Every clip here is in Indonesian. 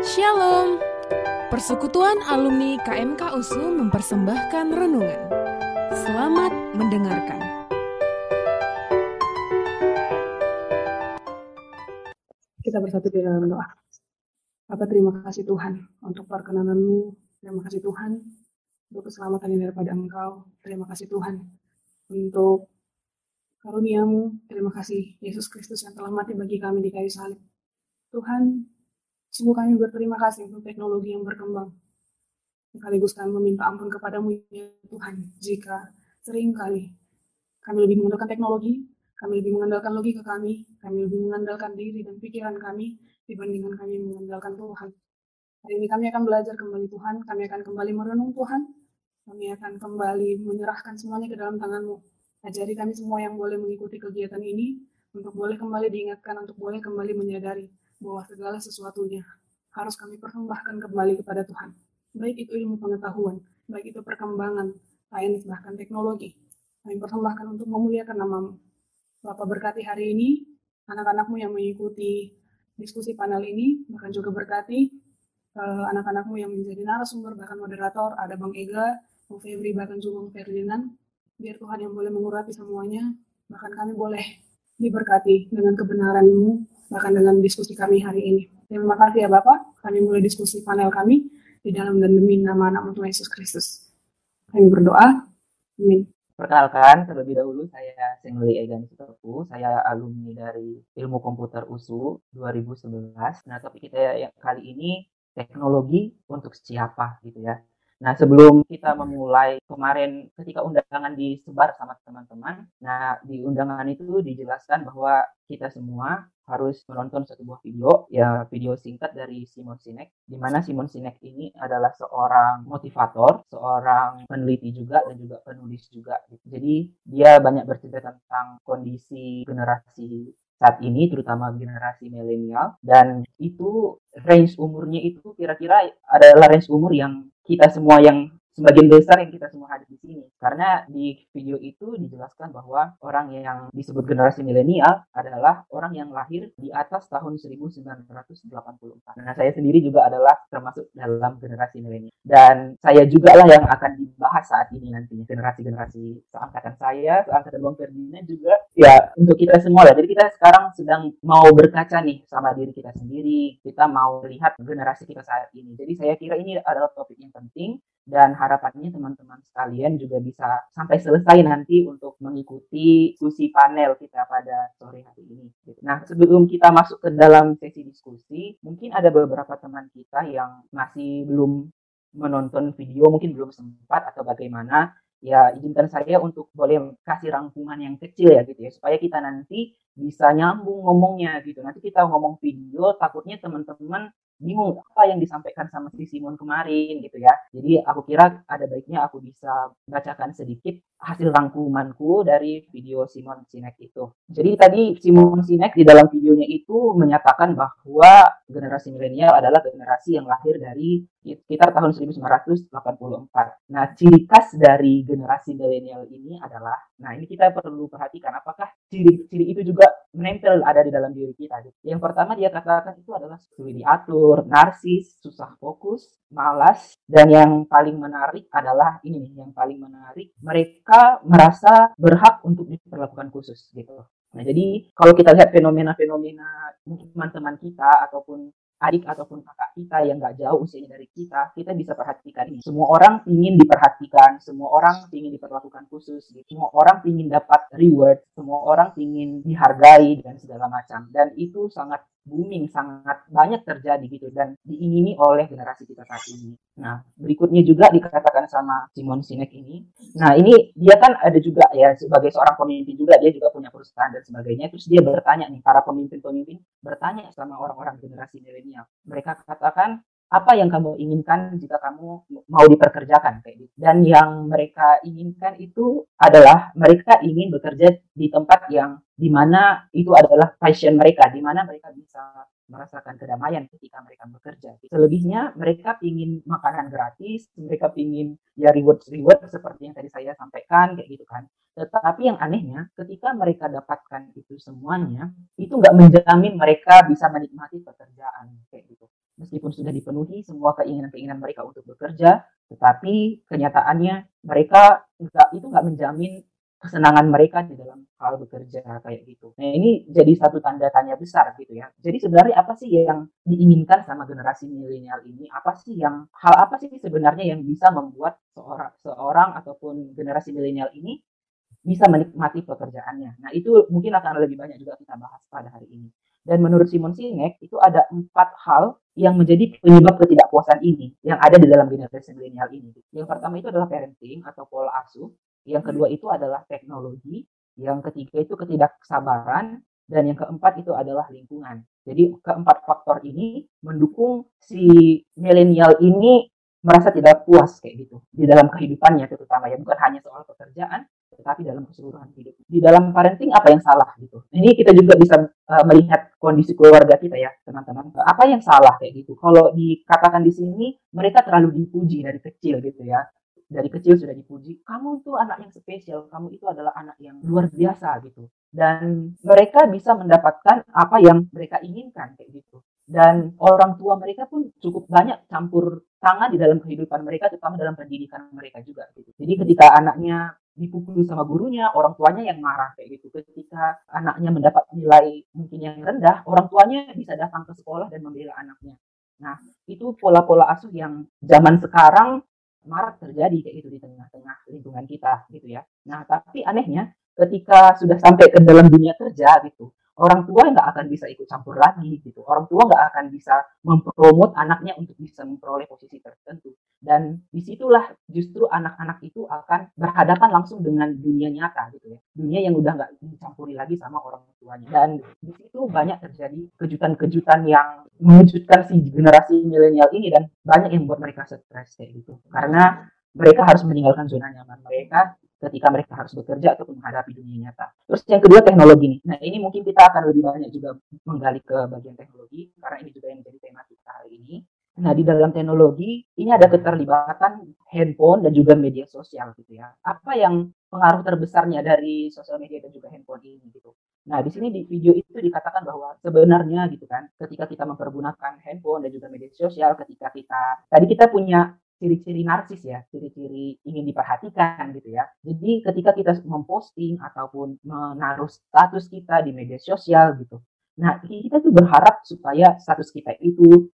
Shalom. Persekutuan alumni KMK USU mempersembahkan renungan. Selamat mendengarkan. Kita bersatu di dalam doa. Bapak terima kasih Tuhan untuk perkenananmu. Terima kasih Tuhan untuk keselamatan yang daripada Engkau. Terima kasih Tuhan untuk karuniamu. Terima kasih Yesus Kristus yang telah mati bagi kami di kayu salib. Tuhan, sungguh kami berterima kasih untuk teknologi yang berkembang. Sekaligus kami meminta ampun kepadamu ya Tuhan, jika sering kali kami lebih mengandalkan teknologi, kami lebih mengandalkan logika kami, kami lebih mengandalkan diri dan pikiran kami dibandingkan kami mengandalkan Tuhan. Hari ini kami akan belajar kembali Tuhan, kami akan kembali merenung Tuhan, kami akan kembali menyerahkan semuanya ke dalam tanganmu. Ajari kami semua yang boleh mengikuti kegiatan ini, untuk boleh kembali diingatkan, untuk boleh kembali menyadari bahwa segala sesuatunya harus kami persembahkan kembali kepada Tuhan. Baik itu ilmu pengetahuan, baik itu perkembangan, sains, bahkan teknologi. Kami persembahkan untuk memuliakan namamu. Bapak berkati hari ini, anak-anakmu yang mengikuti diskusi panel ini, bahkan juga berkati uh, anak-anakmu yang menjadi narasumber, bahkan moderator, ada Bang Ega, Bang Febri, bahkan juga Bang Ferdinand. Biar Tuhan yang boleh mengurapi semuanya, bahkan kami boleh diberkati dengan kebenaranmu bahkan dengan diskusi kami hari ini. Terima kasih ya Bapak, kami mulai diskusi panel kami di dalam dan demi nama anak Tuhan Yesus Kristus. Kami berdoa, amin. Perkenalkan, terlebih dahulu saya Sengli Egan Sutoku, saya alumni dari Ilmu Komputer USU 2011. Nah, topik kita yang kali ini teknologi untuk siapa gitu ya. Nah, sebelum kita memulai kemarin ketika undangan disebar sama teman-teman, nah di undangan itu dijelaskan bahwa kita semua harus menonton sebuah video, ya video singkat dari Simon Sinek, di mana Simon Sinek ini adalah seorang motivator, seorang peneliti juga dan juga penulis juga. Jadi dia banyak bercerita tentang kondisi generasi saat ini terutama generasi milenial dan itu range umurnya itu kira-kira adalah range umur yang kita semua yang sebagian besar yang kita semua hadir di sini. Karena di video itu dijelaskan bahwa orang yang disebut generasi milenial adalah orang yang lahir di atas tahun 1984. Nah, saya sendiri juga adalah termasuk dalam generasi milenial. Dan saya juga lah yang akan dibahas saat ini nantinya. Generasi-generasi seangkatan saya, seangkatan Bang Ferdinand juga. Ya, untuk kita semua lah. Jadi kita sekarang sedang mau berkaca nih sama diri kita sendiri. Kita mau lihat generasi kita saat ini. Jadi saya kira ini adalah topik yang penting dan harapannya teman-teman sekalian juga bisa sampai selesai nanti untuk mengikuti diskusi panel kita pada sore hari ini. Nah, sebelum kita masuk ke dalam sesi diskusi, mungkin ada beberapa teman kita yang masih belum menonton video, mungkin belum sempat atau bagaimana. Ya, izinkan saya untuk boleh kasih rangkuman yang kecil ya gitu ya, supaya kita nanti bisa nyambung ngomongnya gitu. Nanti kita ngomong video, takutnya teman-teman bingung apa yang disampaikan sama si Simon kemarin gitu ya. Jadi aku kira ada baiknya aku bisa bacakan sedikit hasil rangkumanku dari video Simon Sinek itu. Jadi tadi Simon Sinek di dalam videonya itu menyatakan bahwa generasi milenial adalah generasi yang lahir dari sekitar tahun 1984. Nah, ciri khas dari generasi milenial ini adalah, nah ini kita perlu perhatikan apakah ciri-ciri itu juga menempel ada di dalam diri kita. Yang pertama dia katakan itu adalah sulit diatur, narsis, susah fokus, malas, dan yang paling menarik adalah ini nih, yang paling menarik mereka merasa berhak untuk diperlakukan khusus gitu. Nah, jadi kalau kita lihat fenomena-fenomena teman-teman kita ataupun adik ataupun kakak kita yang nggak jauh usianya dari kita, kita bisa perhatikan ini. Semua orang ingin diperhatikan, semua orang ingin diperlakukan khusus, gitu. semua orang ingin dapat reward, semua orang ingin dihargai dan segala macam. Dan itu sangat booming, sangat banyak terjadi gitu dan diingini oleh generasi kita saat ini. Nah, berikutnya juga dikatakan sama Simon Sinek ini. Nah, ini dia kan ada juga ya sebagai seorang pemimpin juga dia juga punya perusahaan dan sebagainya. Terus dia bertanya nih para pemimpin-pemimpin bertanya sama orang-orang generasi milenial. Mereka katakan apa yang kamu inginkan jika kamu mau diperkerjakan kayak gitu. Dan yang mereka inginkan itu adalah mereka ingin bekerja di tempat yang di mana itu adalah passion mereka, di mana mereka bisa merasakan kedamaian ketika mereka bekerja. Selebihnya mereka ingin makanan gratis, mereka ingin ya reward reward seperti yang tadi saya sampaikan kayak gitu kan. Tetapi yang anehnya ketika mereka dapatkan itu semuanya, itu nggak menjamin mereka bisa menikmati meskipun sudah dipenuhi semua keinginan-keinginan mereka untuk bekerja, tetapi kenyataannya mereka enggak itu nggak menjamin kesenangan mereka di dalam hal bekerja kayak gitu. Nah ini jadi satu tanda tanya besar gitu ya. Jadi sebenarnya apa sih yang diinginkan sama generasi milenial ini? Apa sih yang hal apa sih sebenarnya yang bisa membuat seorang seorang ataupun generasi milenial ini bisa menikmati pekerjaannya. Nah itu mungkin akan lebih banyak juga kita bahas pada hari ini. Dan menurut Simon Sinek itu ada empat hal yang menjadi penyebab ketidakpuasan ini yang ada di dalam generasi milenial ini. Yang pertama itu adalah parenting atau pola asuh yang kedua itu adalah teknologi, yang ketiga itu ketidaksabaran, dan yang keempat itu adalah lingkungan. Jadi keempat faktor ini mendukung si milenial ini merasa tidak puas kayak gitu di dalam kehidupannya terutama ya bukan hanya soal pekerjaan tetapi dalam keseluruhan hidup. Di dalam parenting apa yang salah gitu. Ini kita juga bisa uh, melihat kondisi keluarga kita ya, teman-teman. Apa yang salah kayak gitu. Kalau dikatakan di sini mereka terlalu dipuji dari kecil gitu ya dari kecil sudah dipuji, kamu itu anak yang spesial, kamu itu adalah anak yang luar biasa gitu. Dan mereka bisa mendapatkan apa yang mereka inginkan kayak gitu. Dan orang tua mereka pun cukup banyak campur tangan di dalam kehidupan mereka, terutama dalam pendidikan mereka juga gitu. Jadi ketika anaknya dipukul sama gurunya, orang tuanya yang marah kayak gitu. Ketika anaknya mendapat nilai mungkin yang rendah, orang tuanya bisa datang ke sekolah dan membela anaknya. Nah, itu pola-pola asuh yang zaman sekarang marak terjadi kayak gitu di tengah-tengah lingkungan kita gitu ya. Nah tapi anehnya ketika sudah sampai ke dalam dunia kerja gitu, orang tua nggak akan bisa ikut campur lagi gitu. Orang tua nggak akan bisa mempromot anaknya untuk bisa memperoleh posisi tertentu. Dan di situlah justru anak-anak itu akan berhadapan langsung dengan dunia nyata gitu ya. Dunia yang udah nggak dicampuri lagi sama orang tuanya. Dan di situ banyak terjadi kejutan-kejutan yang mengejutkan si generasi milenial ini dan banyak yang membuat mereka stres kayak gitu. Karena mereka harus meninggalkan zona nyaman mereka ketika mereka harus bekerja atau menghadapi dunia nyata. Terus yang kedua teknologi nih. Nah ini mungkin kita akan lebih banyak juga menggali ke bagian teknologi karena ini juga yang menjadi tema kita hari ini. Nah di dalam teknologi ini ada keterlibatan handphone dan juga media sosial gitu ya. Apa yang pengaruh terbesarnya dari sosial media dan juga handphone ini gitu. Nah di sini di video itu dikatakan bahwa sebenarnya gitu kan ketika kita mempergunakan handphone dan juga media sosial ketika kita tadi kita punya ciri-ciri narsis ya, ciri-ciri ingin diperhatikan gitu ya. Jadi ketika kita memposting ataupun menaruh status kita di media sosial gitu. Nah, kita tuh berharap supaya status kita itu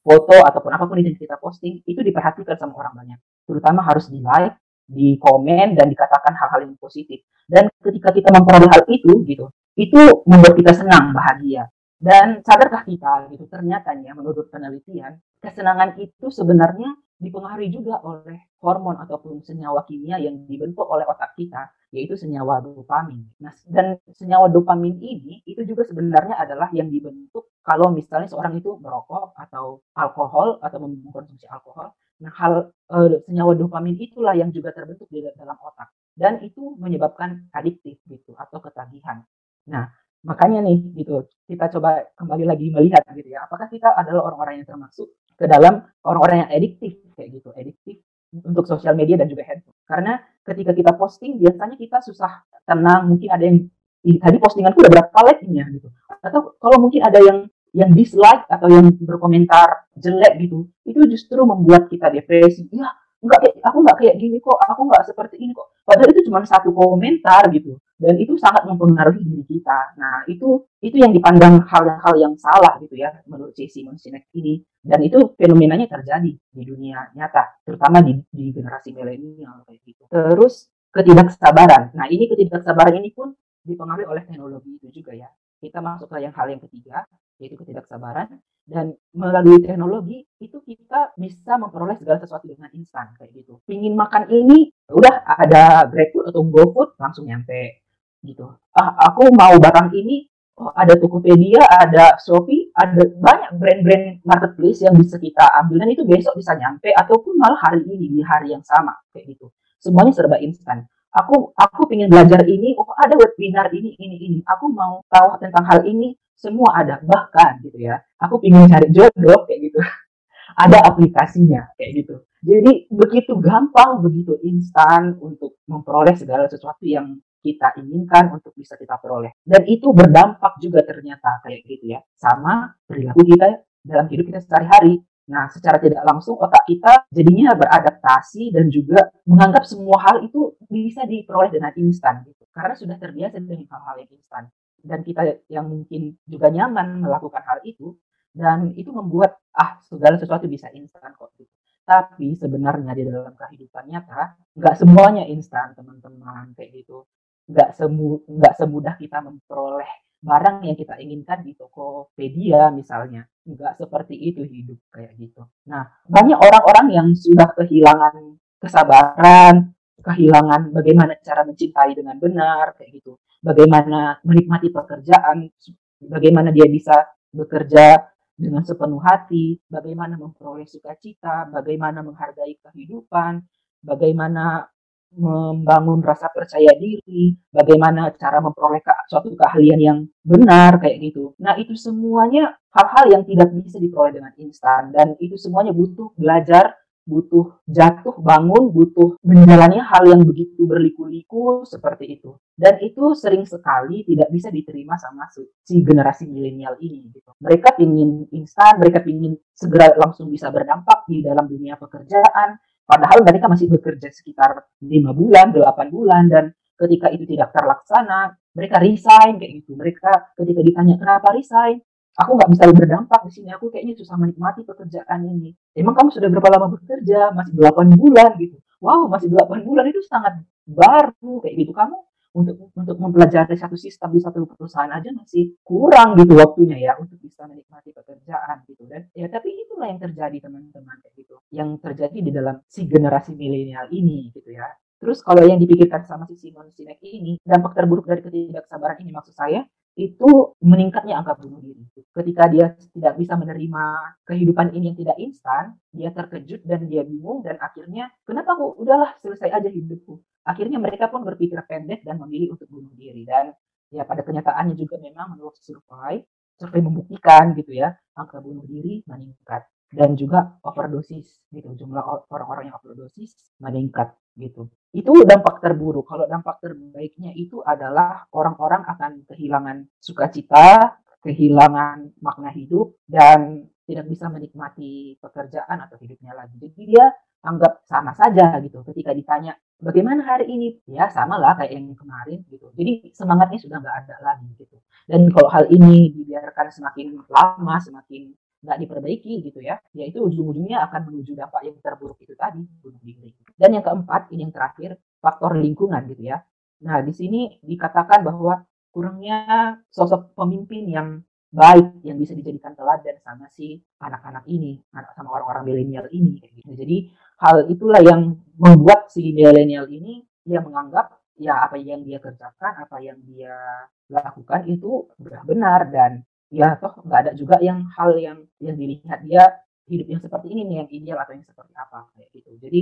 foto ataupun apa pun yang kita posting itu diperhatikan sama orang banyak. Terutama harus di like, di komen dan dikatakan hal-hal yang positif. Dan ketika kita memperoleh hal itu gitu, itu membuat kita senang, bahagia. Dan sadarkah kita gitu ternyata ya menurut penelitian kesenangan itu sebenarnya dipengaruhi juga oleh hormon ataupun senyawa kimia yang dibentuk oleh otak kita, yaitu senyawa dopamin. Nah, dan senyawa dopamin ini itu juga sebenarnya adalah yang dibentuk kalau misalnya seorang itu merokok atau alkohol atau mengkonsumsi alkohol. Nah, hal e, senyawa dopamin itulah yang juga terbentuk di dalam otak dan itu menyebabkan adiktif gitu atau ketagihan. Nah, makanya nih gitu kita coba kembali lagi melihat gitu ya apakah kita adalah orang-orang yang termasuk ke dalam orang-orang yang ediktif kayak gitu ediktif untuk sosial media dan juga handphone karena ketika kita posting biasanya kita susah tenang mungkin ada yang tadi postinganku udah berapa like-nya? gitu. Atau kalau mungkin ada yang yang dislike atau yang berkomentar jelek gitu itu justru membuat kita depresi. Ya enggak aku nggak kayak gini kok aku nggak seperti ini kok. Padahal itu cuma satu komentar gitu dan itu sangat mempengaruhi diri kita. Nah itu itu yang dipandang hal-hal yang salah gitu ya menurut si Simon Sinek ini. Dan itu fenomenanya terjadi di dunia nyata terutama di, di generasi milenial kayak gitu. Terus ketidaksabaran. Nah ini ketidaksabaran ini pun dipengaruhi oleh teknologi itu juga ya. Kita masuk ke yang hal yang ketiga yaitu ketidaksabaran. Dan melalui teknologi itu kita bisa memperoleh segala sesuatu dengan instan kayak gitu. Pingin makan ini udah ada GrabFood atau GoFood langsung nyampe gitu. Ah aku mau barang ini oh, ada Tokopedia, ada Shopee, ada banyak brand-brand marketplace yang bisa kita ambil. Dan itu besok bisa nyampe ataupun malah hari ini di hari yang sama kayak gitu. Semuanya serba instan. Aku aku ingin belajar ini oh ada webinar ini ini ini. Aku mau tahu tentang hal ini semua ada. Bahkan gitu ya aku ingin cari jodoh kayak gitu. Ada aplikasinya kayak gitu. Jadi begitu gampang begitu instan untuk memperoleh segala sesuatu yang kita inginkan untuk bisa kita peroleh dan itu berdampak juga ternyata kayak gitu ya sama perilaku kita dalam hidup kita sehari-hari. Nah, secara tidak langsung otak kita jadinya beradaptasi dan juga menganggap semua hal itu bisa diperoleh dengan instan gitu. Karena sudah terbiasa dengan hal-hal yang instan. Dan kita yang mungkin juga nyaman melakukan hal itu dan itu membuat ah segala sesuatu bisa instan kok gitu. Tapi sebenarnya di dalam kehidupan nyata nggak semuanya instan teman-teman kayak gitu. Nggak semu nggak semudah kita memperoleh barang yang kita inginkan di Tokopedia misalnya. Enggak seperti itu hidup kayak gitu. Nah, banyak orang-orang yang sudah kehilangan kesabaran, kehilangan bagaimana cara mencintai dengan benar kayak gitu. Bagaimana menikmati pekerjaan, bagaimana dia bisa bekerja dengan sepenuh hati, bagaimana memperoleh sukacita, bagaimana menghargai kehidupan, bagaimana membangun rasa percaya diri, bagaimana cara memperoleh suatu keahlian yang benar kayak gitu. Nah, itu semuanya hal-hal yang tidak bisa diperoleh dengan instan dan itu semuanya butuh belajar, butuh jatuh bangun, butuh menjalani hal yang begitu berliku-liku seperti itu. Dan itu sering sekali tidak bisa diterima sama si generasi milenial ini gitu. Mereka ingin instan, mereka ingin segera langsung bisa berdampak di dalam dunia pekerjaan, Padahal mereka masih bekerja sekitar lima bulan, delapan bulan, dan ketika itu tidak terlaksana, mereka resign kayak gitu. Mereka ketika ditanya kenapa resign, aku nggak bisa berdampak di sini. Aku kayaknya susah menikmati pekerjaan ini. Emang kamu sudah berapa lama bekerja? Masih delapan bulan gitu. Wow, masih delapan bulan itu sangat baru kayak gitu. Kamu untuk untuk mempelajari satu sistem di satu perusahaan aja masih kurang gitu waktunya ya untuk bisa menikmati pekerjaan gitu dan ya tapi itulah yang terjadi teman-teman gitu yang terjadi di dalam si generasi milenial ini gitu ya terus kalau yang dipikirkan sama si Simon Sinek ini dampak terburuk dari ketidaksabaran ini maksud saya itu meningkatnya angka bunuh diri. Ketika dia tidak bisa menerima kehidupan ini yang tidak instan, dia terkejut dan dia bingung dan akhirnya kenapa kok udahlah selesai aja hidupku. Akhirnya mereka pun berpikir pendek dan memilih untuk bunuh diri. Dan ya pada kenyataannya juga memang menurut survei, survei membuktikan gitu ya, angka bunuh diri meningkat. Dan juga overdosis gitu jumlah orang-orang yang overdosis meningkat gitu. Itu dampak terburuk. Kalau dampak terbaiknya itu adalah orang-orang akan kehilangan sukacita kehilangan makna hidup dan tidak bisa menikmati pekerjaan atau hidupnya lagi. Jadi dia anggap sama saja gitu ketika ditanya bagaimana hari ini ya sama lah kayak yang kemarin gitu jadi semangatnya sudah nggak ada lagi gitu dan kalau hal ini dibiarkan semakin lama semakin nggak diperbaiki gitu ya, yaitu ujung-ujungnya akan menuju dampak yang terburuk itu tadi, bunuh diri. Dan yang keempat, ini yang terakhir, faktor lingkungan gitu ya. Nah, di sini dikatakan bahwa kurangnya sosok pemimpin yang baik yang bisa dijadikan teladan sama si anak-anak ini, anak sama orang-orang milenial ini. Gitu. Jadi hal itulah yang membuat si milenial ini dia menganggap ya apa yang dia kerjakan, apa yang dia lakukan itu sudah benar dan ya toh nggak ada juga yang hal yang yang dilihat dia hidup yang seperti ini nih yang ideal atau yang seperti apa kayak gitu jadi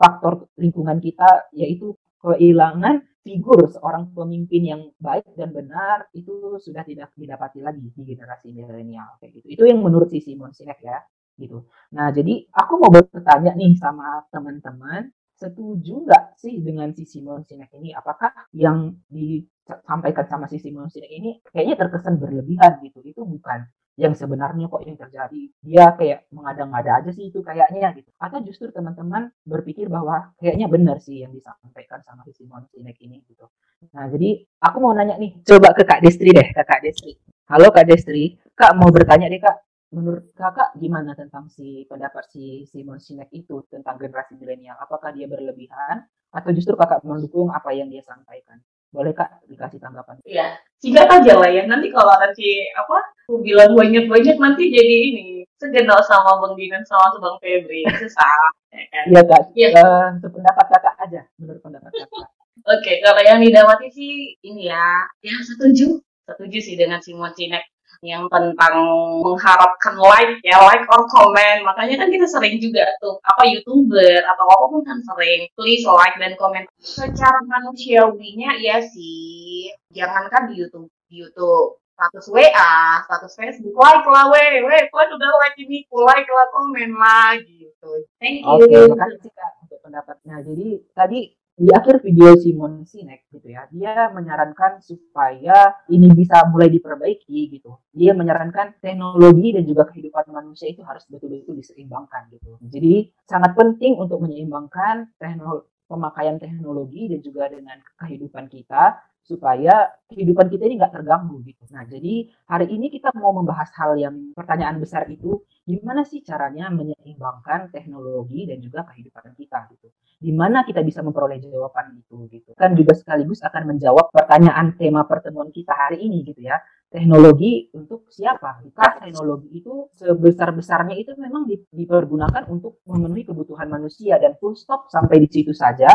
faktor lingkungan kita yaitu kehilangan figur seorang pemimpin yang baik dan benar itu sudah tidak didapati lagi di generasi milenial kayak gitu. Itu yang menurut si Simon Sinek ya gitu. Nah jadi aku mau bertanya nih sama teman-teman setuju nggak sih dengan si Simon Sinek ini? Apakah yang di sampaikan sama si Simon Sinek ini kayaknya terkesan berlebihan gitu? Itu bukan yang sebenarnya kok yang terjadi dia kayak mengada-ngada aja sih itu kayaknya gitu atau justru teman-teman berpikir bahwa kayaknya benar sih yang disampaikan sama si Simon Sinek ini gitu nah jadi aku mau nanya nih coba ke Kak Destri deh ke Kak Destri halo Kak Destri Kak mau bertanya deh Kak menurut kakak gimana tentang si pendapat si Simon Sinek itu tentang generasi milenial? Apakah dia berlebihan atau justru kakak mendukung apa yang dia sampaikan? Boleh kak dikasih tanggapan? Iya, singkat aja lah ya. Nanti kalau nanti apa, aku bilang banyak-banyak nanti jadi ini segenal sama Bang Dinan sama Bang Febri susah. Ya kan? Iya kak. Iya. Uh, pendapat kakak aja, menurut pendapat kakak. Oke, okay, kalau yang didapati sih ini ya, ya setuju, setuju sih dengan Simon Sinek yang tentang mengharapkan like ya like or comment makanya kan kita sering juga tuh apa youtuber atau apa pun kan sering please like dan comment secara manusiawinya ya sih jangankan di YouTube di YouTube status WA, status Facebook, like lah weh, weh, kalian udah like ini, like lah, komen lah, gitu. Thank you. Oke, okay, makasih Kak untuk pendapatnya. Jadi tadi di akhir video Simon Sinek gitu ya, dia menyarankan supaya ini bisa mulai diperbaiki gitu. dia menyarankan teknologi dan juga kehidupan manusia itu harus betul-betul diseimbangkan gitu. Jadi sangat penting untuk menyeimbangkan teknologi pemakaian teknologi dan juga dengan kehidupan kita supaya kehidupan kita ini nggak terganggu gitu. Nah, jadi hari ini kita mau membahas hal yang pertanyaan besar itu, gimana sih caranya menyeimbangkan teknologi dan juga kehidupan kita gitu. Gimana kita bisa memperoleh jawaban itu gitu. Kan juga sekaligus akan menjawab pertanyaan tema pertemuan kita hari ini gitu ya. Teknologi untuk siapa? Kita teknologi itu sebesar-besarnya itu memang dipergunakan untuk memenuhi kebutuhan manusia dan full stop sampai di situ saja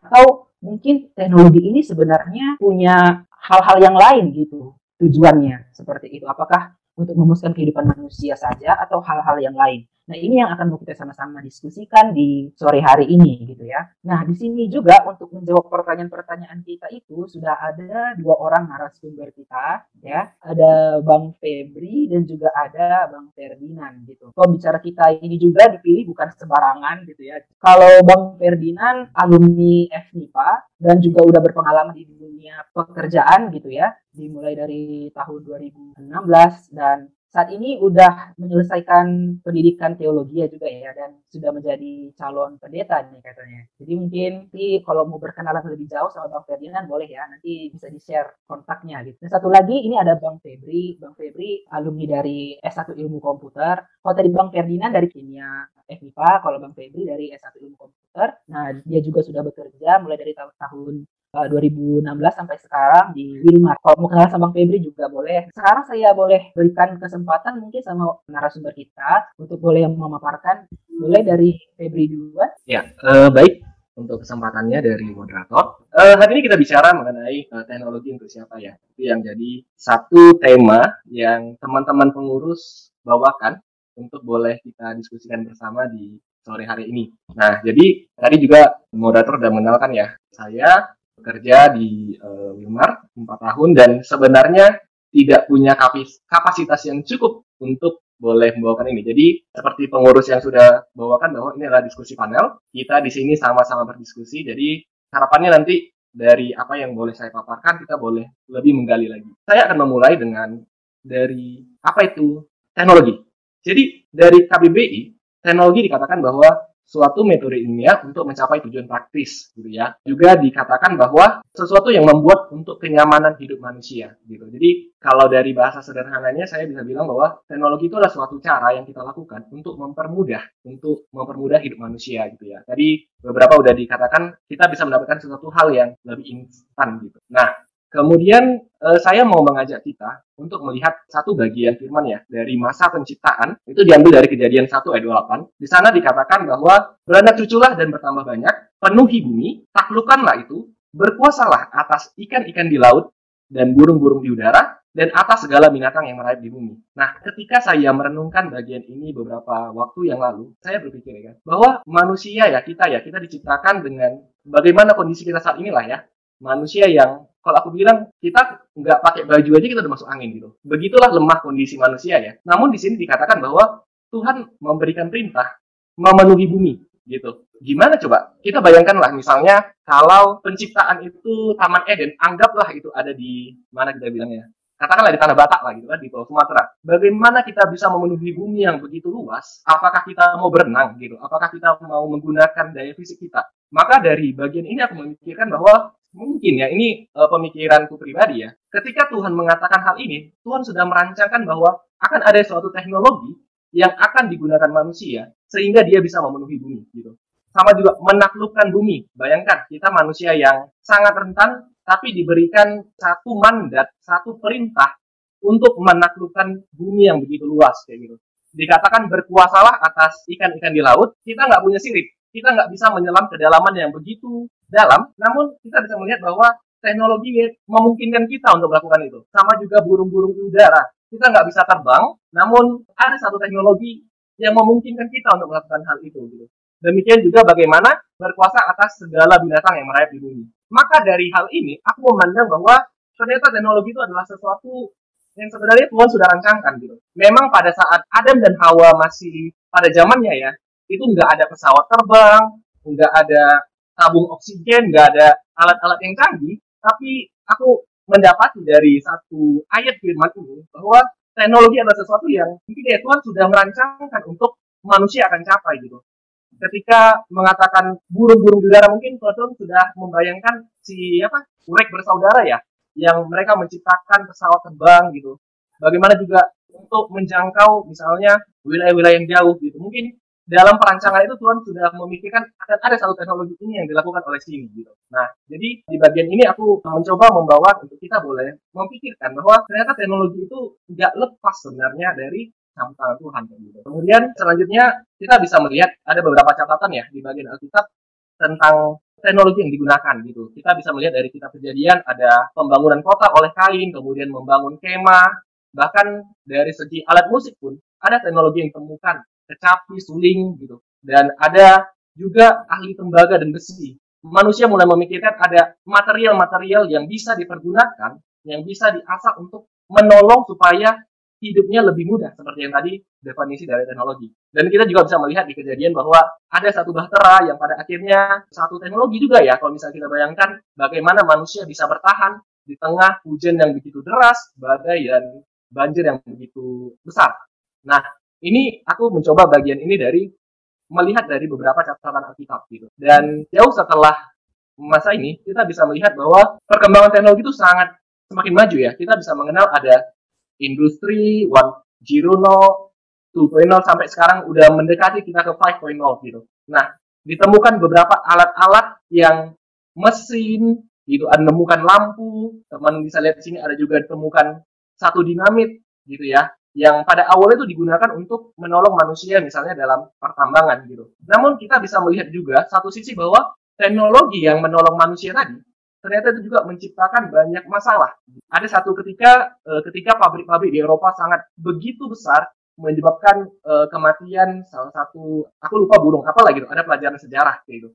atau mungkin teknologi ini sebenarnya punya hal-hal yang lain gitu tujuannya seperti itu. Apakah untuk memuaskan kehidupan manusia saja atau hal-hal yang lain Nah, ini yang akan kita sama-sama diskusikan di sore hari ini gitu ya. Nah, di sini juga untuk menjawab pertanyaan-pertanyaan kita itu sudah ada dua orang narasumber kita ya. Ada Bang Febri dan juga ada Bang Ferdinand gitu. Pembicara kita ini juga dipilih bukan sembarangan gitu ya. Kalau Bang Ferdinand alumni FNIPA dan juga udah berpengalaman di dunia pekerjaan gitu ya dimulai dari tahun 2016 dan saat ini udah menyelesaikan pendidikan teologi ya juga ya dan sudah menjadi calon pendeta nih katanya. Jadi mungkin nanti kalau mau berkenalan lebih jauh sama Bang Ferdinand boleh ya nanti bisa di share kontaknya gitu. Dan satu lagi ini ada Bang Febri. Bang Febri alumni dari S1 Ilmu Komputer. Kalau tadi Bang Ferdinand dari kimia FIPA, kalau Bang Febri dari S1 Ilmu Komputer. Nah dia juga sudah bekerja mulai dari tahun, tahun 2016 eh, sampai sekarang di Wilmar. Kalau mau kenal sama Bang Febri juga boleh. Sekarang saya boleh berikan kesempatan mungkin sama narasumber kita untuk boleh memaparkan. Boleh dari Febri duluan. Ya, uh, baik. Untuk kesempatannya dari moderator. Uh, hari ini kita bicara mengenai uh, teknologi untuk siapa ya. Itu yang jadi satu tema yang teman-teman pengurus bawakan untuk boleh kita diskusikan bersama di sore hari ini. Nah, jadi tadi juga moderator sudah mengenalkan ya, saya bekerja di uh, Wilmar 4 tahun dan sebenarnya tidak punya kapasitas yang cukup untuk boleh membawakan ini. Jadi seperti pengurus yang sudah bawakan bahwa ini adalah diskusi panel, kita di sini sama-sama berdiskusi. Jadi harapannya nanti dari apa yang boleh saya paparkan kita boleh lebih menggali lagi. Saya akan memulai dengan dari apa itu teknologi. Jadi dari KBBI, teknologi dikatakan bahwa suatu metode ilmiah untuk mencapai tujuan praktis gitu ya. Juga dikatakan bahwa sesuatu yang membuat untuk kenyamanan hidup manusia gitu. Jadi kalau dari bahasa sederhananya saya bisa bilang bahwa teknologi itu adalah suatu cara yang kita lakukan untuk mempermudah untuk mempermudah hidup manusia gitu ya. Tadi beberapa udah dikatakan kita bisa mendapatkan sesuatu hal yang lebih instan gitu. Nah, Kemudian eh, saya mau mengajak kita untuk melihat satu bagian firman ya dari masa penciptaan itu diambil dari kejadian 1 ayat 28. Di sana dikatakan bahwa beranak cuculah dan bertambah banyak, penuhi bumi, taklukanlah itu, berkuasalah atas ikan-ikan di laut dan burung-burung di udara dan atas segala binatang yang merayap di bumi. Nah, ketika saya merenungkan bagian ini beberapa waktu yang lalu, saya berpikir ya bahwa manusia ya kita ya kita diciptakan dengan bagaimana kondisi kita saat inilah ya manusia yang kalau aku bilang kita nggak pakai baju aja kita udah masuk angin gitu. Begitulah lemah kondisi manusia ya. Namun di sini dikatakan bahwa Tuhan memberikan perintah memenuhi bumi gitu. Gimana coba? Kita bayangkanlah misalnya kalau penciptaan itu Taman Eden, anggaplah itu ada di mana kita bilangnya? Katakanlah di Tanah Batak lah gitu kan di Pulau Sumatera. Bagaimana kita bisa memenuhi bumi yang begitu luas? Apakah kita mau berenang gitu? Apakah kita mau menggunakan daya fisik kita? Maka dari bagian ini aku memikirkan bahwa mungkin ya ini uh, pemikiranku pribadi ya. Ketika Tuhan mengatakan hal ini, Tuhan sudah merancangkan bahwa akan ada suatu teknologi yang akan digunakan manusia sehingga dia bisa memenuhi bumi gitu. Sama juga menaklukkan bumi. Bayangkan kita manusia yang sangat rentan tapi diberikan satu mandat, satu perintah untuk menaklukkan bumi yang begitu luas kayak gitu. Dikatakan berkuasalah atas ikan-ikan di laut, kita nggak punya sirip, kita nggak bisa menyelam kedalaman yang begitu dalam, namun kita bisa melihat bahwa teknologi memungkinkan kita untuk melakukan itu. Sama juga burung-burung udara. Kita nggak bisa terbang, namun ada satu teknologi yang memungkinkan kita untuk melakukan hal itu. Gitu. Demikian juga bagaimana berkuasa atas segala binatang yang merayap di bumi. Maka dari hal ini, aku memandang bahwa ternyata teknologi itu adalah sesuatu yang sebenarnya Tuhan sudah rancangkan gitu. Memang pada saat Adam dan Hawa masih pada zamannya ya, itu nggak ada pesawat terbang, nggak ada tabung oksigen, nggak ada alat-alat yang canggih, tapi aku mendapati dari satu ayat firman ini bahwa teknologi adalah sesuatu yang mungkin ya Tuhan sudah merancangkan untuk manusia akan capai gitu. Ketika mengatakan burung-burung udara mungkin Tuhan sudah membayangkan si apa urek bersaudara ya yang mereka menciptakan pesawat terbang gitu. Bagaimana juga untuk menjangkau misalnya wilayah-wilayah yang jauh gitu. Mungkin dalam perancangan itu Tuhan sudah memikirkan akan ada satu teknologi ini yang dilakukan oleh sini gitu. Nah, jadi di bagian ini aku mencoba membawa untuk kita boleh memikirkan bahwa ternyata teknologi itu nggak lepas sebenarnya dari campur tangan Tuhan gitu. Kemudian selanjutnya kita bisa melihat ada beberapa catatan ya di bagian Alkitab tentang teknologi yang digunakan gitu. Kita bisa melihat dari kitab kejadian ada pembangunan kota oleh Kain, kemudian membangun kemah, bahkan dari segi alat musik pun ada teknologi yang ditemukan kecapi, suling gitu. Dan ada juga ahli tembaga dan besi. Manusia mulai memikirkan ada material-material yang bisa dipergunakan, yang bisa diasah untuk menolong supaya hidupnya lebih mudah seperti yang tadi definisi dari teknologi. Dan kita juga bisa melihat di kejadian bahwa ada satu bahtera yang pada akhirnya satu teknologi juga ya kalau misalnya kita bayangkan bagaimana manusia bisa bertahan di tengah hujan yang begitu deras, badai dan banjir yang begitu besar. Nah, ini aku mencoba bagian ini dari melihat dari beberapa catatan Alkitab gitu. Dan jauh setelah masa ini kita bisa melihat bahwa perkembangan teknologi itu sangat semakin maju ya. Kita bisa mengenal ada industri 1.0, 2.0 sampai sekarang udah mendekati kita ke 5.0 gitu. Nah, ditemukan beberapa alat-alat yang mesin gitu, ada menemukan lampu, teman bisa lihat di sini ada juga ditemukan satu dinamit gitu ya yang pada awalnya itu digunakan untuk menolong manusia misalnya dalam pertambangan gitu. Namun kita bisa melihat juga satu sisi bahwa teknologi yang menolong manusia tadi ternyata itu juga menciptakan banyak masalah. Ada satu ketika eh, ketika pabrik-pabrik di Eropa sangat begitu besar menyebabkan uh, kematian salah satu aku lupa burung apa lagi gitu ada pelajaran sejarah kayak gitu.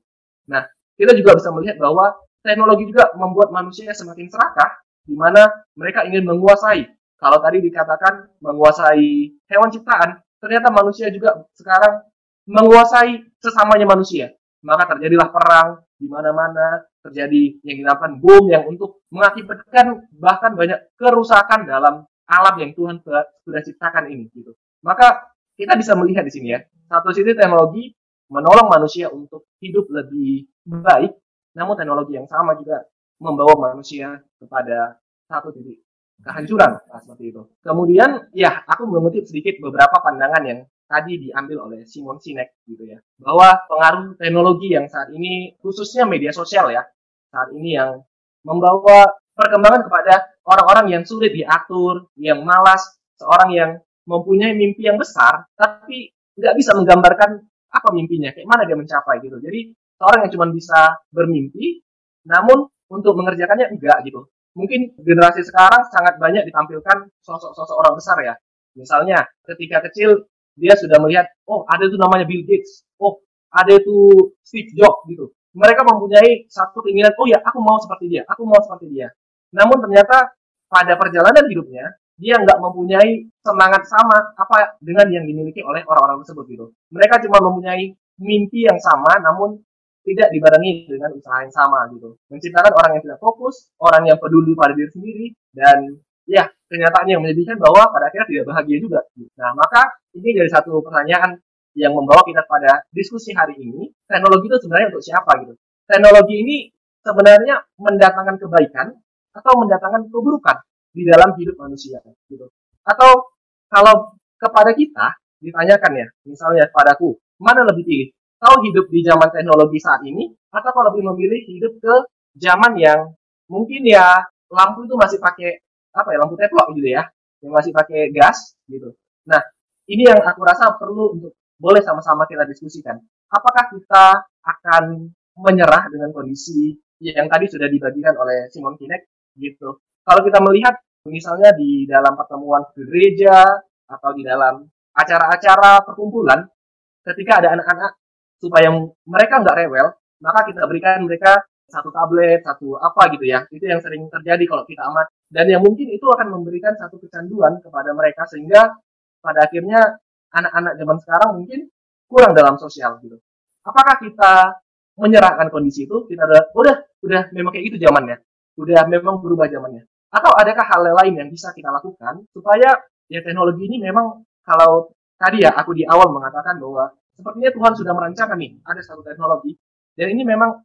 Nah kita juga bisa melihat bahwa teknologi juga membuat manusia semakin serakah di mana mereka ingin menguasai kalau tadi dikatakan menguasai hewan ciptaan, ternyata manusia juga sekarang menguasai sesamanya manusia. Maka terjadilah perang di mana-mana, terjadi yang dinamakan bom yang untuk mengakibatkan bahkan banyak kerusakan dalam alam yang Tuhan sudah ciptakan ini gitu. Maka kita bisa melihat di sini ya, satu sisi teknologi menolong manusia untuk hidup lebih baik, namun teknologi yang sama juga membawa manusia kepada satu titik kehancuran nah, seperti itu. Kemudian ya aku mengutip sedikit beberapa pandangan yang tadi diambil oleh Simon Sinek gitu ya bahwa pengaruh teknologi yang saat ini khususnya media sosial ya saat ini yang membawa perkembangan kepada orang-orang yang sulit diatur, yang malas, seorang yang mempunyai mimpi yang besar tapi nggak bisa menggambarkan apa mimpinya, kayak mana dia mencapai gitu. Jadi seorang yang cuma bisa bermimpi, namun untuk mengerjakannya enggak gitu mungkin generasi sekarang sangat banyak ditampilkan sosok-sosok orang besar ya. Misalnya ketika kecil dia sudah melihat, oh ada itu namanya Bill Gates, oh ada itu Steve Jobs gitu. Mereka mempunyai satu keinginan, oh ya aku mau seperti dia, aku mau seperti dia. Namun ternyata pada perjalanan hidupnya dia nggak mempunyai semangat sama apa dengan yang dimiliki oleh orang-orang tersebut gitu. Mereka cuma mempunyai mimpi yang sama, namun tidak dibarengi dengan usaha yang sama gitu. Menciptakan orang yang tidak fokus, orang yang peduli pada diri sendiri, dan ya kenyataannya yang menyedihkan bahwa pada akhirnya tidak bahagia juga. Nah maka ini dari satu pertanyaan yang membawa kita pada diskusi hari ini, teknologi itu sebenarnya untuk siapa gitu. Teknologi ini sebenarnya mendatangkan kebaikan atau mendatangkan keburukan di dalam hidup manusia gitu. Atau kalau kepada kita ditanyakan ya, misalnya padaku, mana lebih pilih kau hidup di zaman teknologi saat ini atau kau lebih memilih hidup ke zaman yang mungkin ya lampu itu masih pakai apa ya lampu teplok gitu ya yang masih pakai gas gitu. Nah ini yang aku rasa perlu untuk boleh sama-sama kita diskusikan. Apakah kita akan menyerah dengan kondisi yang tadi sudah dibagikan oleh Simon Kinek gitu? Kalau kita melihat misalnya di dalam pertemuan gereja atau di dalam acara-acara perkumpulan ketika ada anak-anak supaya mereka nggak rewel, maka kita berikan mereka satu tablet, satu apa gitu ya. Itu yang sering terjadi kalau kita amat. Dan yang mungkin itu akan memberikan satu kecanduan kepada mereka sehingga pada akhirnya anak-anak zaman sekarang mungkin kurang dalam sosial gitu. Apakah kita menyerahkan kondisi itu? Kita udah, udah, udah memang kayak gitu zamannya. Udah memang berubah zamannya. Atau adakah hal lain yang bisa kita lakukan supaya ya teknologi ini memang kalau tadi ya aku di awal mengatakan bahwa sepertinya Tuhan sudah merancangkan nih ada satu teknologi dan ini memang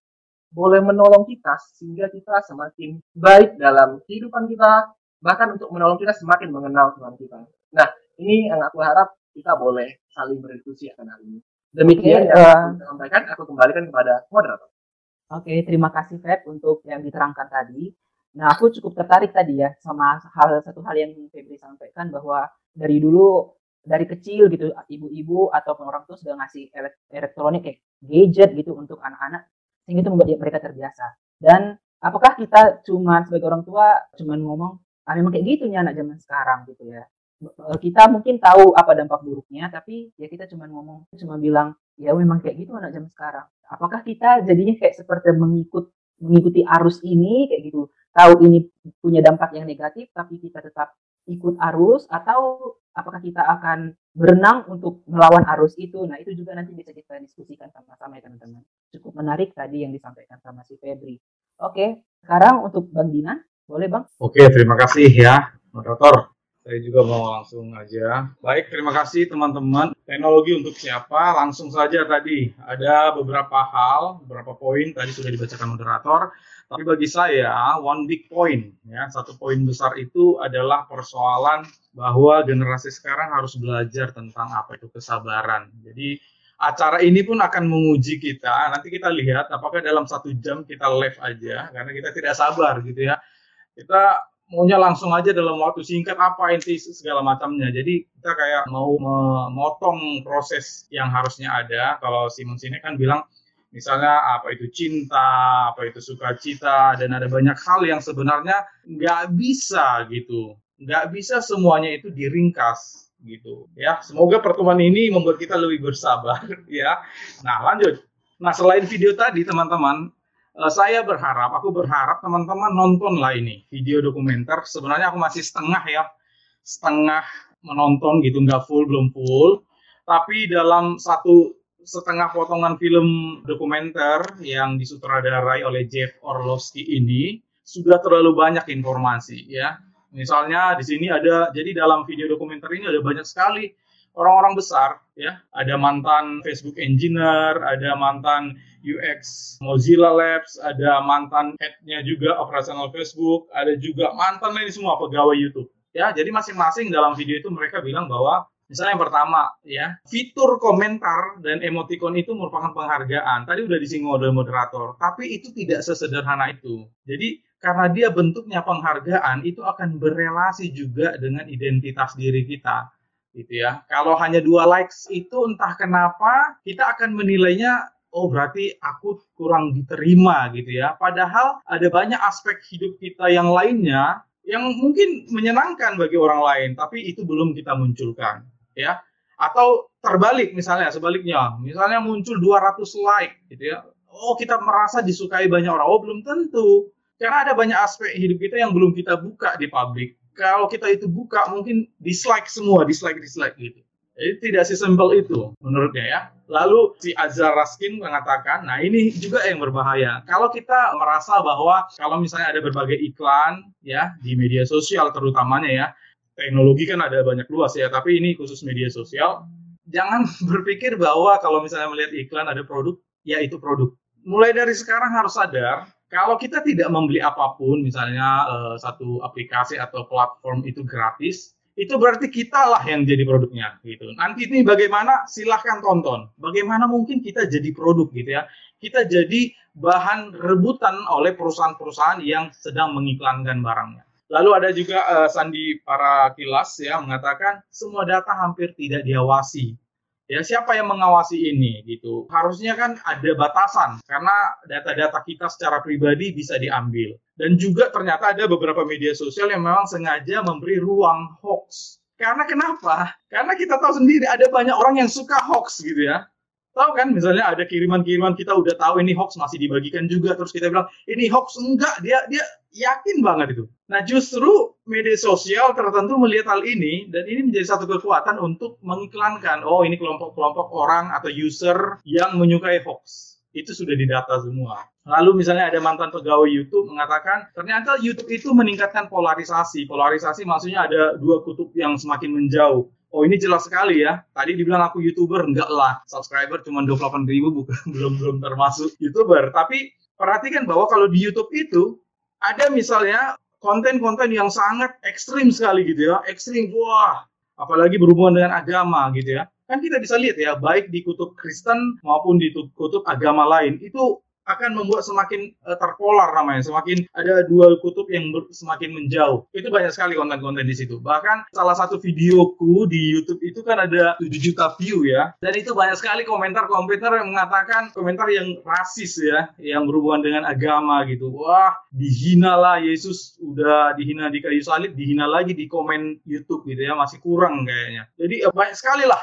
boleh menolong kita sehingga kita semakin baik dalam kehidupan kita bahkan untuk menolong kita semakin mengenal Tuhan kita. Nah, ini yang aku harap kita boleh saling berdiskusi akan hal ini. Demikian yang eh, aku sampaikan, aku kembalikan kepada moderator. Oke, terima kasih Feb untuk yang diterangkan tadi. Nah, aku cukup tertarik tadi ya sama hal satu hal yang Febri sampaikan bahwa dari dulu dari kecil gitu ibu-ibu atau orang tua sudah ngasih elek- elektronik kayak gadget gitu untuk anak-anak sehingga itu membuat mereka terbiasa. Dan apakah kita cuman sebagai orang tua cuman ngomong ah memang kayak gitu nih anak zaman sekarang gitu ya. Kita mungkin tahu apa dampak buruknya tapi ya kita cuman ngomong cuma bilang ya memang kayak gitu anak zaman sekarang apakah kita jadinya kayak seperti mengikut mengikuti arus ini kayak gitu tahu ini punya dampak yang negatif tapi kita tetap ikut arus atau apakah kita akan berenang untuk melawan arus itu? Nah itu juga nanti bisa kita diskusikan sama-sama ya teman-teman. Cukup menarik tadi yang disampaikan sama si Febri. Oke sekarang untuk Bang Dinan. Boleh Bang? Oke, terima kasih ya, moderator. Saya juga mau langsung aja. Baik, terima kasih teman-teman. Teknologi untuk siapa? Langsung saja tadi. Ada beberapa hal, beberapa poin tadi sudah dibacakan moderator. Tapi bagi saya, one big point, ya, satu poin besar itu adalah persoalan bahwa generasi sekarang harus belajar tentang apa itu kesabaran. Jadi acara ini pun akan menguji kita. Nanti kita lihat apakah dalam satu jam kita live aja, karena kita tidak sabar gitu ya kita maunya langsung aja dalam waktu singkat apa inti segala macamnya. Jadi kita kayak mau memotong proses yang harusnya ada. Kalau Simon Sinek kan bilang misalnya apa itu cinta, apa itu sukacita, dan ada banyak hal yang sebenarnya nggak bisa gitu. Nggak bisa semuanya itu diringkas gitu ya. Semoga pertemuan ini membuat kita lebih bersabar ya. Nah lanjut. Nah selain video tadi teman-teman, Eh, saya berharap, aku berharap teman-teman nonton lah ini video dokumenter. Sebenarnya aku masih setengah ya, setengah menonton gitu, nggak full, belum full. Tapi dalam satu setengah potongan film dokumenter yang disutradarai oleh Jeff Orlovsky ini sudah terlalu banyak informasi ya. Misalnya di sini ada, jadi dalam video dokumenter ini ada banyak sekali orang-orang besar ya ada mantan Facebook engineer ada mantan UX Mozilla Labs ada mantan headnya juga operasional Facebook ada juga mantan lain semua pegawai YouTube ya jadi masing-masing dalam video itu mereka bilang bahwa Misalnya yang pertama ya, fitur komentar dan emoticon itu merupakan penghargaan. Tadi udah disinggung oleh moderator, tapi itu tidak sesederhana itu. Jadi karena dia bentuknya penghargaan, itu akan berelasi juga dengan identitas diri kita gitu ya. Kalau hanya dua likes itu entah kenapa kita akan menilainya oh berarti aku kurang diterima gitu ya. Padahal ada banyak aspek hidup kita yang lainnya yang mungkin menyenangkan bagi orang lain, tapi itu belum kita munculkan ya. Atau terbalik misalnya sebaliknya, misalnya muncul 200 like gitu ya. Oh kita merasa disukai banyak orang. Oh belum tentu. Karena ada banyak aspek hidup kita yang belum kita buka di publik kalau kita itu buka mungkin dislike semua, dislike dislike gitu. Jadi tidak sesimpel itu menurutnya ya. Lalu si Azhar Raskin mengatakan, nah ini juga yang berbahaya. Kalau kita merasa bahwa kalau misalnya ada berbagai iklan ya di media sosial terutamanya ya, teknologi kan ada banyak luas ya, tapi ini khusus media sosial. Jangan berpikir bahwa kalau misalnya melihat iklan ada produk, ya itu produk. Mulai dari sekarang harus sadar kalau kita tidak membeli apa pun, misalnya uh, satu aplikasi atau platform itu gratis, itu berarti kita lah yang jadi produknya gitu. Nanti ini bagaimana silahkan tonton. Bagaimana mungkin kita jadi produk gitu ya. Kita jadi bahan rebutan oleh perusahaan-perusahaan yang sedang mengiklankan barangnya. Lalu ada juga uh, Sandi para kilas ya mengatakan semua data hampir tidak diawasi ya siapa yang mengawasi ini gitu? Harusnya kan ada batasan karena data-data kita secara pribadi bisa diambil. Dan juga ternyata ada beberapa media sosial yang memang sengaja memberi ruang hoax. Karena kenapa? Karena kita tahu sendiri ada banyak orang yang suka hoax gitu ya tahu kan misalnya ada kiriman-kiriman kita udah tahu ini hoax masih dibagikan juga terus kita bilang ini hoax enggak dia dia yakin banget itu nah justru media sosial tertentu melihat hal ini dan ini menjadi satu kekuatan untuk mengiklankan oh ini kelompok-kelompok orang atau user yang menyukai hoax itu sudah didata semua. Lalu misalnya ada mantan pegawai YouTube mengatakan ternyata YouTube itu meningkatkan polarisasi. Polarisasi maksudnya ada dua kutub yang semakin menjauh. Oh ini jelas sekali ya. Tadi dibilang aku youtuber, enggak lah. Subscriber cuma 28 ribu, bukan belum belum termasuk youtuber. Tapi perhatikan bahwa kalau di YouTube itu ada misalnya konten-konten yang sangat ekstrim sekali gitu ya, ekstrim, wah, apalagi berhubungan dengan agama gitu ya. Kan kita bisa lihat ya, baik di kutub Kristen maupun di kutub agama lain, itu akan membuat semakin uh, terpolar namanya, semakin ada dua kutub yang semakin menjauh. Itu banyak sekali konten-konten di situ. Bahkan salah satu videoku di YouTube itu kan ada 7 juta view ya. Dan itu banyak sekali komentar-komentar yang mengatakan komentar yang rasis ya, yang berhubungan dengan agama gitu. Wah, dihina lah Yesus udah dihina di kayu salib, dihina lagi di komen YouTube gitu ya, masih kurang kayaknya. Jadi banyak sekali lah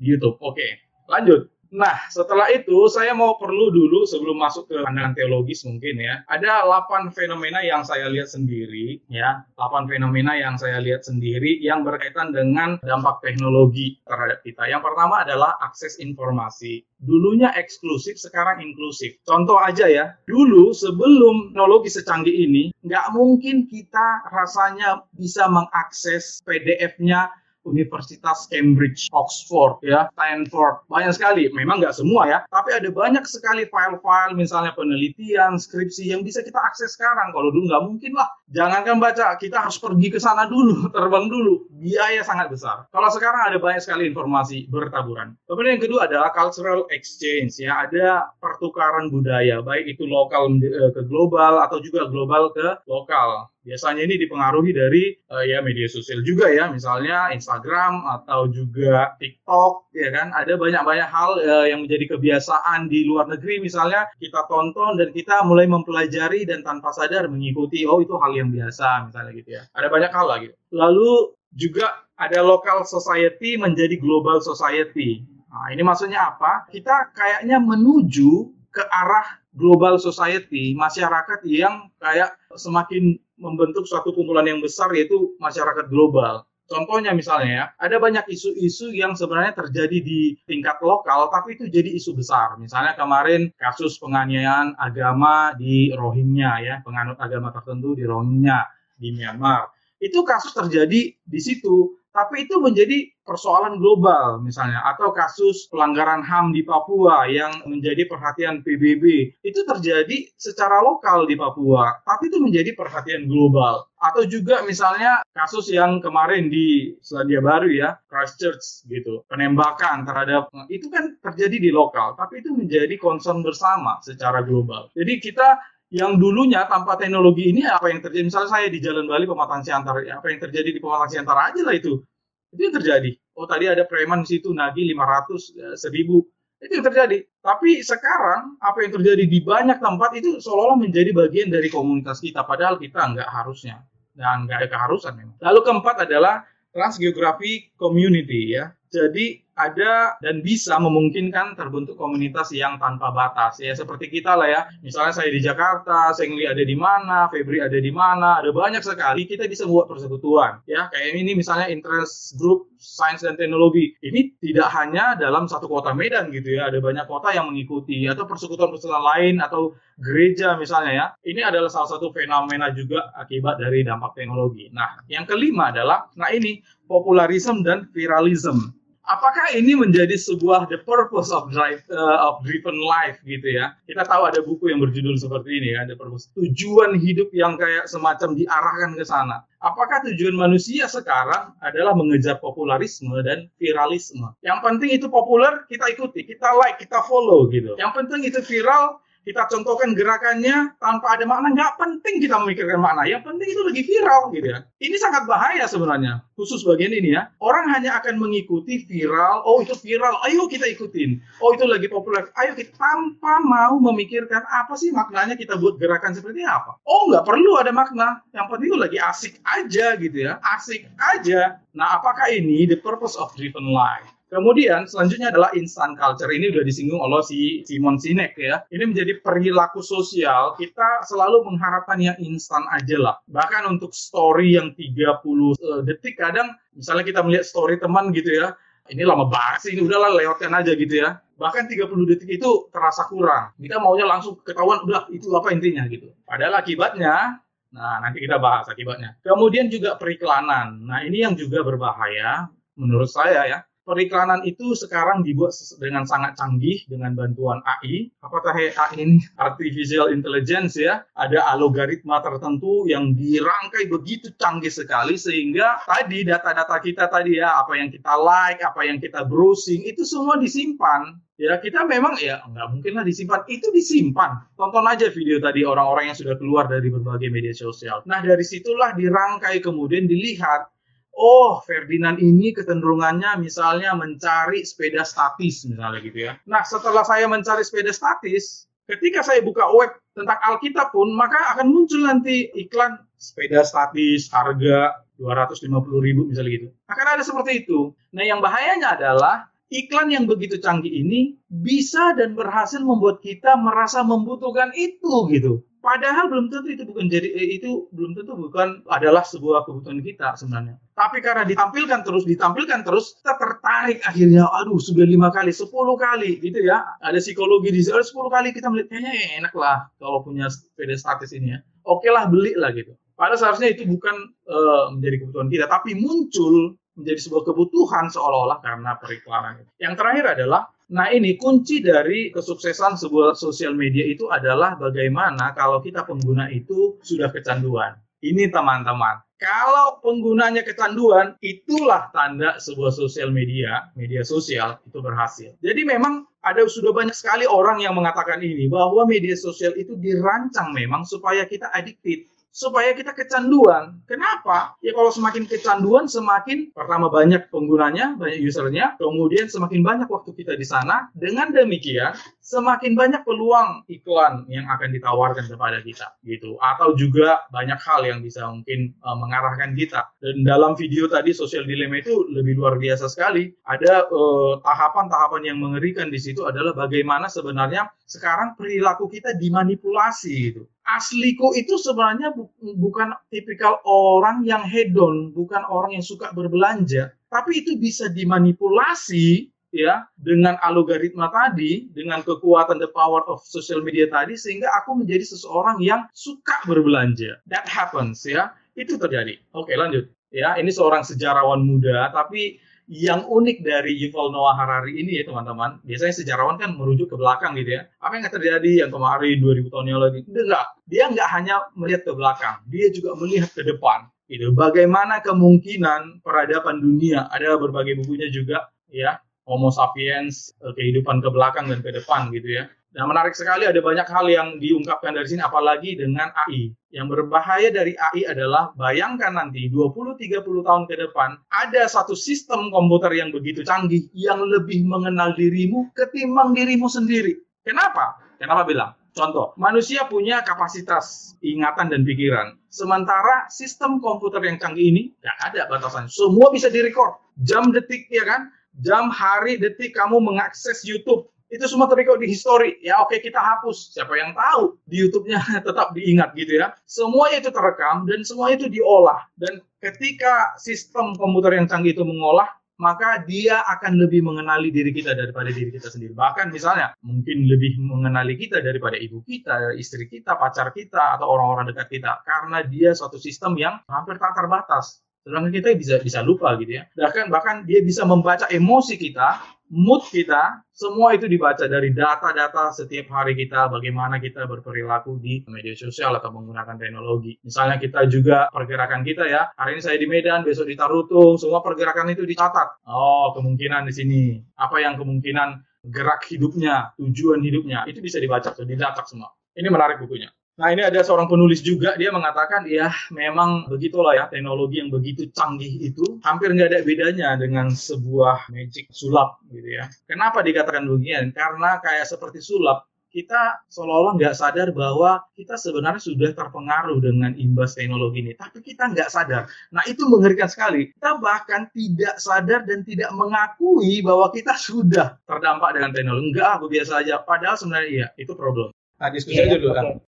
di YouTube. Oke, lanjut. Nah, setelah itu saya mau perlu dulu sebelum masuk ke pandangan teologis mungkin ya. Ada 8 fenomena yang saya lihat sendiri ya. 8 fenomena yang saya lihat sendiri yang berkaitan dengan dampak teknologi terhadap kita. Yang pertama adalah akses informasi. Dulunya eksklusif, sekarang inklusif. Contoh aja ya, dulu sebelum teknologi secanggih ini, nggak mungkin kita rasanya bisa mengakses PDF-nya Universitas Cambridge, Oxford, ya, Stanford, banyak sekali. Memang nggak semua ya, tapi ada banyak sekali file-file, misalnya penelitian, skripsi yang bisa kita akses sekarang. Kalau dulu nggak mungkin lah. Jangankan baca, kita harus pergi ke sana dulu, terbang dulu. Biaya sangat besar. Kalau sekarang ada banyak sekali informasi bertaburan. Kemudian yang kedua adalah cultural exchange, ya, ada pertukaran budaya, baik itu lokal eh, ke global atau juga global ke lokal biasanya ini dipengaruhi dari uh, ya media sosial juga ya misalnya Instagram atau juga TikTok ya kan ada banyak-banyak hal uh, yang menjadi kebiasaan di luar negeri misalnya kita tonton dan kita mulai mempelajari dan tanpa sadar mengikuti oh itu hal yang biasa misalnya gitu ya. Ada banyak hal lagi lalu juga ada local society menjadi global society. Nah ini maksudnya apa? Kita kayaknya menuju ke arah global society masyarakat yang kayak semakin membentuk suatu kumpulan yang besar yaitu masyarakat global. Contohnya misalnya ya, ada banyak isu-isu yang sebenarnya terjadi di tingkat lokal, tapi itu jadi isu besar. Misalnya kemarin kasus penganiayaan agama di Rohingya ya, penganut agama tertentu di Rohingya di Myanmar. Itu kasus terjadi di situ tapi itu menjadi persoalan global misalnya atau kasus pelanggaran HAM di Papua yang menjadi perhatian PBB itu terjadi secara lokal di Papua tapi itu menjadi perhatian global. Atau juga misalnya kasus yang kemarin di Selandia Baru ya Christchurch gitu penembakan terhadap itu kan terjadi di lokal tapi itu menjadi concern bersama secara global. Jadi kita yang dulunya tanpa teknologi ini apa yang terjadi? Misalnya saya di Jalan Bali Pematang Siantar ya, apa yang terjadi di Pematang Siantar aja lah itu. Itu yang terjadi. Oh tadi ada preman di situ nagih 500 1000 itu yang terjadi. Tapi sekarang apa yang terjadi di banyak tempat itu seolah-olah menjadi bagian dari komunitas kita. Padahal kita nggak harusnya. Dan nggak ada keharusan memang. Lalu keempat adalah transgeografi community ya. Jadi ada dan bisa memungkinkan terbentuk komunitas yang tanpa batas. Ya seperti kita lah ya. Misalnya saya di Jakarta, Sengli ada di mana, Febri ada di mana, ada banyak sekali. Kita bisa buat persekutuan ya. Kayak ini misalnya interest group sains dan teknologi. Ini tidak hanya dalam satu kota Medan gitu ya. Ada banyak kota yang mengikuti atau persekutuan-persekutuan lain atau gereja misalnya ya. Ini adalah salah satu fenomena juga akibat dari dampak teknologi. Nah yang kelima adalah nah ini popularisme dan viralism apakah ini menjadi sebuah the purpose of drive uh, of driven life gitu ya? Kita tahu ada buku yang berjudul seperti ini kan the purpose. Tujuan hidup yang kayak semacam diarahkan ke sana. Apakah tujuan manusia sekarang adalah mengejar popularisme dan viralisme? Yang penting itu populer kita ikuti kita like kita follow gitu. Yang penting itu viral kita contohkan gerakannya tanpa ada makna, nggak penting kita memikirkan makna. Yang penting itu lagi viral gitu ya. Ini sangat bahaya sebenarnya, khusus bagian ini ya. Orang hanya akan mengikuti viral, oh itu viral, ayo kita ikutin. Oh itu lagi populer, ayo kita tanpa mau memikirkan apa sih maknanya kita buat gerakan seperti apa. Oh nggak perlu ada makna, yang penting itu lagi asik aja gitu ya, asik aja. Nah apakah ini the purpose of driven life? Kemudian selanjutnya adalah instant culture. Ini sudah disinggung oleh si Simon Sinek ya. Ini menjadi perilaku sosial. Kita selalu mengharapkan yang instan aja lah. Bahkan untuk story yang 30 uh, detik kadang misalnya kita melihat story teman gitu ya. ini lama banget sih, ini udahlah lewatkan aja gitu ya. Bahkan 30 detik itu terasa kurang. Kita maunya langsung ketahuan, udah itu apa intinya gitu. Padahal akibatnya, nah nanti kita bahas akibatnya. Kemudian juga periklanan. Nah ini yang juga berbahaya menurut saya ya periklanan itu sekarang dibuat dengan sangat canggih dengan bantuan AI. Apakah AI ini artificial intelligence ya? Ada algoritma tertentu yang dirangkai begitu canggih sekali sehingga tadi data-data kita tadi ya, apa yang kita like, apa yang kita browsing itu semua disimpan. Ya kita memang ya nggak mungkin lah disimpan. Itu disimpan. Tonton aja video tadi orang-orang yang sudah keluar dari berbagai media sosial. Nah dari situlah dirangkai kemudian dilihat oh Ferdinand ini kecenderungannya misalnya mencari sepeda statis misalnya gitu ya. Nah setelah saya mencari sepeda statis, ketika saya buka web tentang Alkitab pun maka akan muncul nanti iklan sepeda statis harga 250 ribu misalnya gitu. Akan ada seperti itu. Nah yang bahayanya adalah iklan yang begitu canggih ini bisa dan berhasil membuat kita merasa membutuhkan itu gitu. Padahal belum tentu itu bukan jadi eh, itu belum tentu bukan adalah sebuah kebutuhan kita sebenarnya. Tapi karena ditampilkan terus, ditampilkan terus, kita tertarik akhirnya. Aduh, sudah lima kali, sepuluh kali, gitu ya. Ada psikologi di sana, sepuluh kali kita melihat kayaknya enak lah kalau punya sepeda statis ini ya. Oke lah, beli lah gitu. Padahal seharusnya itu bukan uh, menjadi kebutuhan kita, tapi muncul menjadi sebuah kebutuhan seolah-olah karena periklanan. Yang terakhir adalah Nah ini kunci dari kesuksesan sebuah sosial media itu adalah bagaimana kalau kita pengguna itu sudah kecanduan. Ini teman-teman, kalau penggunanya kecanduan, itulah tanda sebuah sosial media, media sosial itu berhasil. Jadi memang ada sudah banyak sekali orang yang mengatakan ini bahwa media sosial itu dirancang memang supaya kita addicted supaya kita kecanduan. Kenapa? Ya kalau semakin kecanduan, semakin pertama banyak penggunanya, banyak usernya, kemudian semakin banyak waktu kita di sana. Dengan demikian, semakin banyak peluang iklan yang akan ditawarkan kepada kita, gitu. Atau juga banyak hal yang bisa mungkin uh, mengarahkan kita. Dan dalam video tadi sosial dilema itu lebih luar biasa sekali. Ada eh, tahapan-tahapan uh, yang mengerikan di situ adalah bagaimana sebenarnya sekarang perilaku kita dimanipulasi gitu asliku itu sebenarnya bu bukan tipikal orang yang hedon, bukan orang yang suka berbelanja, tapi itu bisa dimanipulasi ya dengan algoritma tadi, dengan kekuatan the power of social media tadi sehingga aku menjadi seseorang yang suka berbelanja. That happens ya. Itu terjadi. Oke, lanjut. Ya, ini seorang sejarawan muda tapi yang unik dari Yuval Noah Harari ini ya teman-teman, biasanya sejarawan kan merujuk ke belakang gitu ya. Apa yang terjadi yang kemarin 2000 tahun yang lalu? Enggak, dia nggak hanya melihat ke belakang, dia juga melihat ke depan. Gitu. Bagaimana kemungkinan peradaban dunia? Ada berbagai bukunya juga ya, Homo sapiens, eh, kehidupan ke belakang dan ke depan gitu ya. Nah, menarik sekali ada banyak hal yang diungkapkan dari sini, apalagi dengan AI. Yang berbahaya dari AI adalah, bayangkan nanti 20-30 tahun ke depan, ada satu sistem komputer yang begitu canggih, yang lebih mengenal dirimu ketimbang dirimu sendiri. Kenapa? Kenapa bilang? Contoh, manusia punya kapasitas ingatan dan pikiran. Sementara sistem komputer yang canggih ini, nggak ada batasan. Semua bisa direcord. Jam detik, ya kan? Jam, hari, detik kamu mengakses YouTube itu semua terrecord di history. Ya oke kita hapus. Siapa yang tahu di YouTube-nya tetap diingat gitu ya. Semua itu terekam dan semua itu diolah. Dan ketika sistem komputer yang canggih itu mengolah, maka dia akan lebih mengenali diri kita daripada diri kita sendiri. Bahkan misalnya mungkin lebih mengenali kita daripada ibu kita, istri kita, pacar kita, atau orang-orang dekat kita. Karena dia suatu sistem yang hampir tak terbatas. Sedangkan kita bisa bisa lupa gitu ya. Bahkan bahkan dia bisa membaca emosi kita, mood kita, semua itu dibaca dari data-data setiap hari kita, bagaimana kita berperilaku di media sosial atau menggunakan teknologi. Misalnya kita juga pergerakan kita ya, hari ini saya di Medan, besok di Tarutung, semua pergerakan itu dicatat. Oh, kemungkinan di sini. Apa yang kemungkinan gerak hidupnya, tujuan hidupnya, itu bisa dibaca, didatak semua. Ini menarik bukunya. Nah ini ada seorang penulis juga dia mengatakan ya memang begitulah ya teknologi yang begitu canggih itu hampir nggak ada bedanya dengan sebuah magic sulap gitu ya. Kenapa dikatakan begini? Karena kayak seperti sulap kita seolah-olah nggak sadar bahwa kita sebenarnya sudah terpengaruh dengan imbas teknologi ini, tapi kita nggak sadar. Nah itu mengerikan sekali. Kita bahkan tidak sadar dan tidak mengakui bahwa kita sudah terdampak dengan teknologi. Enggak, aku biasa aja. Padahal sebenarnya iya, itu problem. Nah diskusi Iya, aja dulu oke. kan.